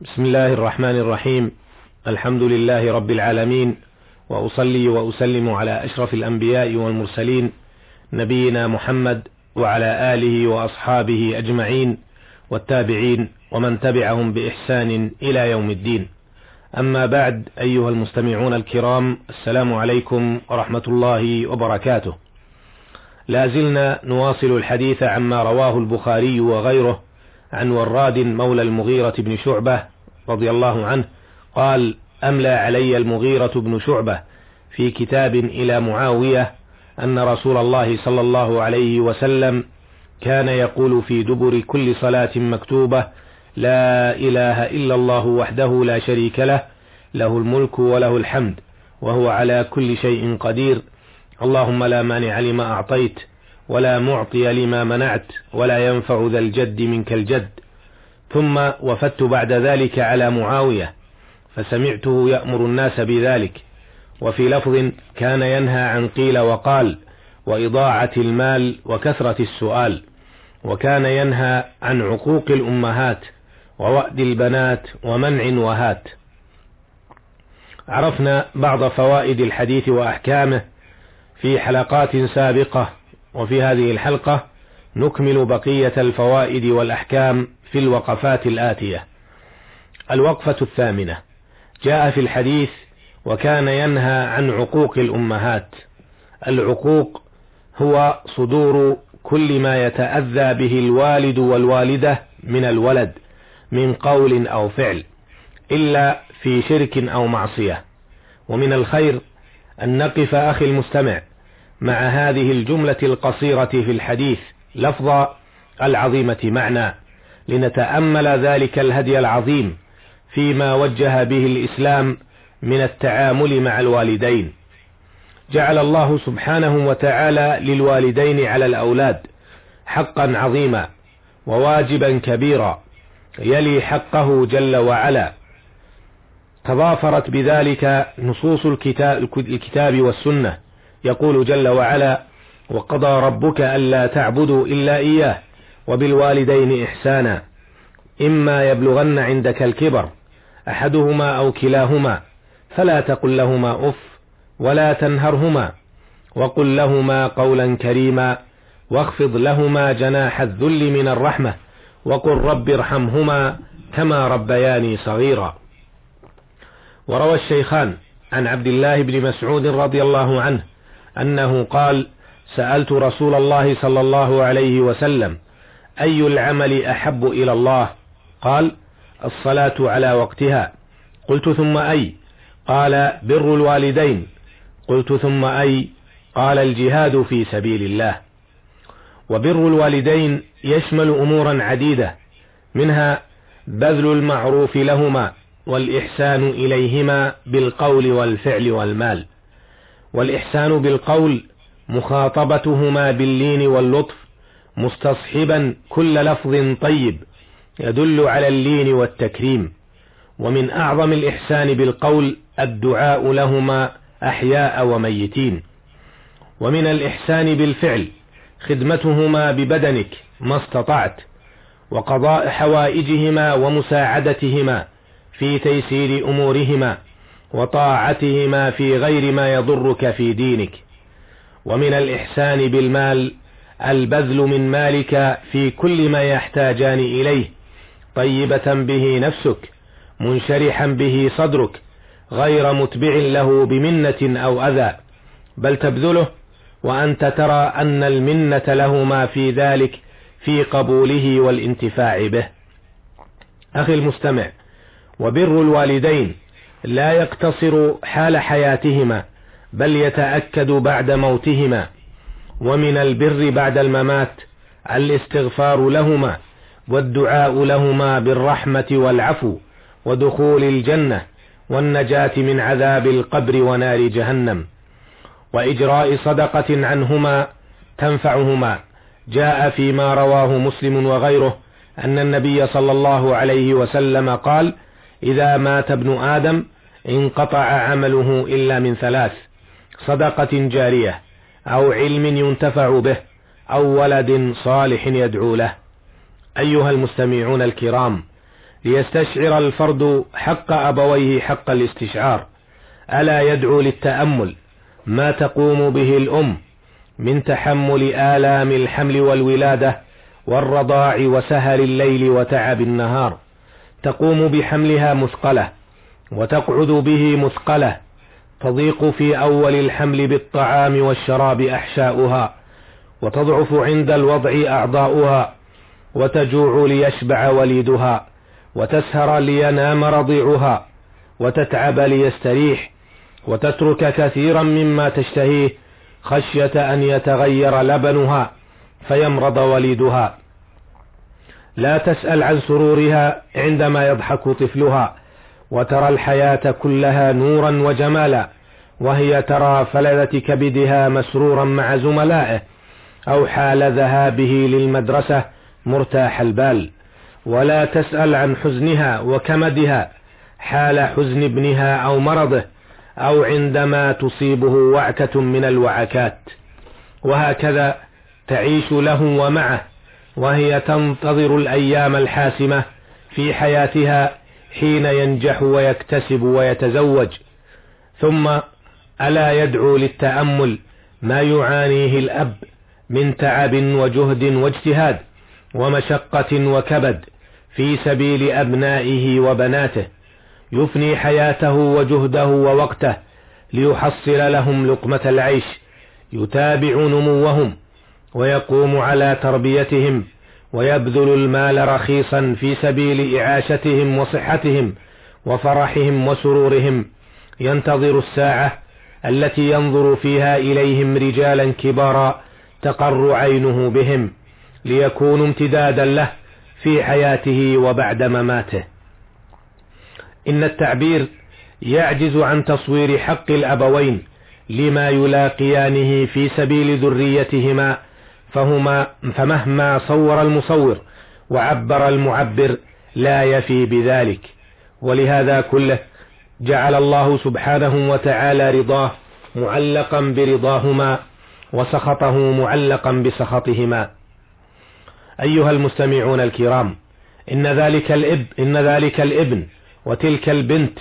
بسم الله الرحمن الرحيم. الحمد لله رب العالمين. وأصلي وأسلم على أشرف الأنبياء والمرسلين نبينا محمد وعلى آله وأصحابه أجمعين والتابعين ومن تبعهم بإحسان إلى يوم الدين. أما بعد أيها المستمعون الكرام السلام عليكم ورحمة الله وبركاته. لا زلنا نواصل الحديث عما رواه البخاري وغيره عن وراد مولى المغيرة بن شعبة رضي الله عنه قال أملى علي المغيرة بن شعبة في كتاب إلى معاوية أن رسول الله صلى الله عليه وسلم كان يقول في دبر كل صلاة مكتوبة لا إله إلا الله وحده لا شريك له له الملك وله الحمد وهو على كل شيء قدير اللهم لا مانع لما أعطيت ولا معطي لما منعت ولا ينفع ذا الجد منك الجد. ثم وفدت بعد ذلك على معاوية فسمعته يأمر الناس بذلك. وفي لفظ كان ينهى عن قيل وقال وإضاعة المال وكثرة السؤال. وكان ينهى عن عقوق الأمهات ووأد البنات ومنع وهات. عرفنا بعض فوائد الحديث وأحكامه في حلقات سابقة. وفي هذه الحلقة نكمل بقية الفوائد والأحكام في الوقفات الآتية. الوقفة الثامنة جاء في الحديث وكان ينهى عن عقوق الأمهات. العقوق هو صدور كل ما يتأذى به الوالد والوالدة من الولد من قول أو فعل إلا في شرك أو معصية. ومن الخير أن نقف أخي المستمع مع هذه الجملة القصيرة في الحديث لفظ العظيمة معنى. لنتأمل ذلك الهدي العظيم فيما وجه به الإسلام من التعامل مع الوالدين. جعل الله سبحانه وتعالى للوالدين على الأولاد حقا عظيما وواجبا كبيرا يلي حقه جل وعلا. تضافرت بذلك نصوص الكتاب والسنة. يقول جل وعلا وقضى ربك ألا تعبدوا إلا إياه وبالوالدين إحسانا. إما يبلغن عندك الكبر أحدهما أو كلاهما فلا تقل لهما أف ولا تنهرهما. وقل لهما قولا كريما واخفض لهما جناح الذل من الرحمة وقل رب ارحمهما كما ربياني صغيرا. وروى الشيخان عن عبد الله بن مسعود رضي الله عنه أنه قال سألت رسول الله صلى الله عليه وسلم أي العمل أحب إلى الله؟ قال الصلاة على وقتها. قلت ثم أي؟ قال بر الوالدين. قلت ثم أي؟ قال الجهاد في سبيل الله. وبر الوالدين يشمل أمورا عديدة منها بذل المعروف لهما والإحسان إليهما بالقول والفعل والمال. والإحسان بالقول مخاطبتهما باللين واللطف مستصحبا كل لفظ طيب يدل على اللين والتكريم. ومن أعظم الإحسان بالقول الدعاء لهما أحياء وميتين. ومن الإحسان بالفعل خدمتهما ببدنك ما استطعت وقضاء حوائجهما ومساعدتهما في تيسير أمورهما. وطاعتهما في غير ما يضرك في دينك. ومن الإحسان بالمال البذل من مالك في كل ما يحتاجان إليه. طيبة به نفسك منشرحا به صدرك غير متبع له بمنة أو أذى. بل تبذله وأنت ترى أن المنة لهما في ذلك في قبوله والانتفاع به. أخي المستمع وبر الوالدين لا يقتصر حال حياتهما بل يتأكد بعد موتهما. ومن البر بعد الممات الاستغفار لهما والدعاء لهما بالرحمة والعفو ودخول الجنة والنجاة من عذاب القبر ونار جهنم. وإجراء صدقة عنهما تنفعهما. جاء فيما رواه مسلم وغيره أن النبي صلى الله عليه وسلم قال: إذا مات ابن آدم انقطع عمله إلا من ثلاث صدقة جارية أو علم ينتفع به أو ولد صالح يدعو له. أيها المستمعون الكرام ليستشعر الفرد حق أبويه حق الاستشعار. ألا يدعو للتأمل ما تقوم به الأم من تحمل آلام الحمل والولادة والرضاع وسهر الليل وتعب النهار. تقوم بحملها مثقلة وتقعد به مثقلة تضيق في أول الحمل بالطعام والشراب أحشاؤها وتضعف عند الوضع أعضاؤها وتجوع ليشبع وليدها وتسهر لينام رضيعها وتتعب ليستريح وتترك كثيرا مما تشتهيه خشية أن يتغير لبنها فيمرض وليدها. لا تسأل عن سرورها عندما يضحك طفلها وترى الحياة كلها نورا وجمالا وهي ترى فلذة كبدها مسرورا مع زملائه أو حال ذهابه للمدرسة مرتاح البال. ولا تسأل عن حزنها وكمدها حال حزن ابنها أو مرضه أو عندما تصيبه وعكة من الوعكات. وهكذا تعيش له ومعه. وهي تنتظر الأيام الحاسمة في حياتها حين ينجح ويكتسب ويتزوج. ثم ألا يدعو للتأمل ما يعانيه الأب من تعب وجهد واجتهاد ومشقة وكبد في سبيل أبنائه وبناته يفني حياته وجهده ووقته ليحصل لهم لقمة العيش يتابع نموهم ويقوم على تربيتهم ويبذل المال رخيصا في سبيل إعاشتهم وصحتهم وفرحهم وسرورهم. ينتظر الساعة التي ينظر فيها إليهم رجالا كبارا تقر عينه بهم ليكونوا امتدادا له في حياته وبعد مماته. إن التعبير يعجز عن تصوير حق الأبوين لما يلاقيانه في سبيل ذريتهما فهما فمهما صور المصور وعبر المعبر لا يفي بذلك. ولهذا كله جعل الله سبحانه وتعالى رضاه معلقا برضاهما وسخطه معلقا بسخطهما. أيها المستمعون الكرام إن ذلك الإب إن ذلك الإبن وتلك البنت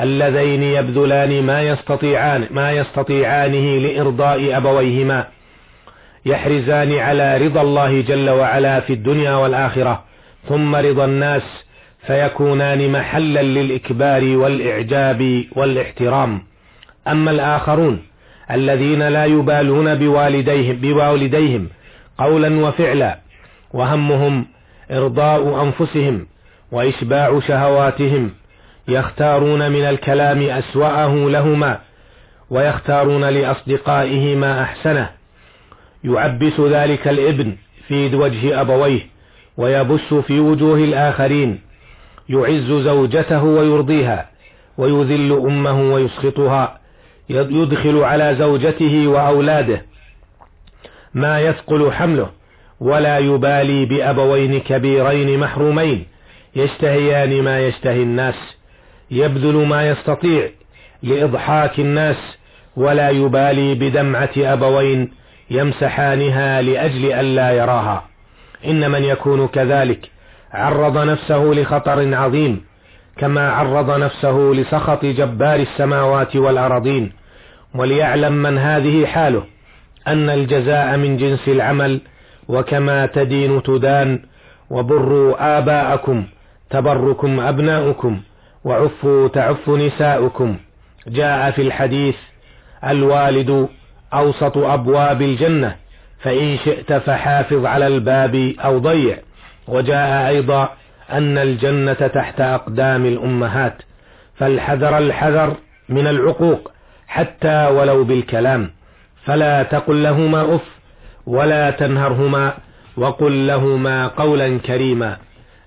اللذين يبذلان ما يستطيعان ما يستطيعانه لإرضاء أبويهما. يحرزان على رضا الله جل وعلا في الدنيا والآخرة ثم رضا الناس فيكونان محلا للإكبار والإعجاب والاحترام. أما الآخرون الذين لا يبالون بوالديهم, بوالديهم قولا وفعلا وهمهم إرضاء أنفسهم وإشباع شهواتهم يختارون من الكلام أسوأه لهما ويختارون لأصدقائه ما أحسنه يعبس ذلك الابن في وجه أبويه ويبث في وجوه الآخرين يعز زوجته ويرضيها ويذل أمه ويسخطها يدخل على زوجته وأولاده. ما يثقل حمله ولا يبالي بأبوين كبيرين محرومين يشتهيان ما يشتهي الناس يبذل ما يستطيع لإضحاك الناس ولا يبالي بدمعة أبوين يمسحانها لأجل ألا يراها. إن من يكون كذلك عرض نفسه لخطر عظيم كما عرض نفسه لسخط جبار السماوات والأرضين وليعلم من هذه حاله أن الجزاء من جنس العمل وكما تدين تدان وبروا آباءكم تبركم أبناؤكم وعفوا تعف نساؤكم. جاء في الحديث الوالد أوسط أبواب الجنة فإن شئت فحافظ على الباب أو ضيع. وجاء أيضا أن الجنة تحت أقدام الأمهات فالحذر الحذر من العقوق حتى ولو بالكلام. فلا تقل لهما أف ولا تنهرهما وقل لهما قولا كريما.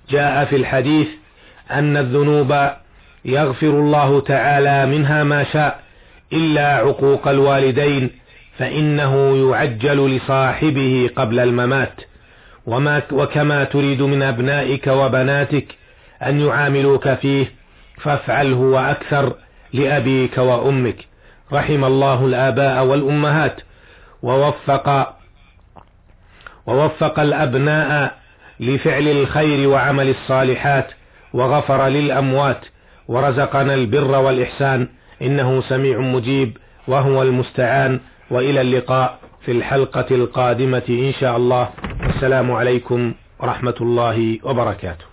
جاء في الحديث أن الذنوب يغفر الله تعالى منها ما شاء إلا عقوق الوالدين فإنه يعجل لصاحبه قبل الممات. وما وكما تريد من أبنائك وبناتك أن يعاملوك فيه فافعله وأكثر لأبيك وأمك. رحم الله الآباء والأمهات. ووفق ووفق الأبناء لفعل الخير وعمل الصالحات وغفر للأموات. ورزقنا البر والإحسان. إنه سميع مجيب وهو المستعان. وإلى اللقاء في الحلقة القادمة إن شاء الله. والسلام عليكم ورحمة الله وبركاته.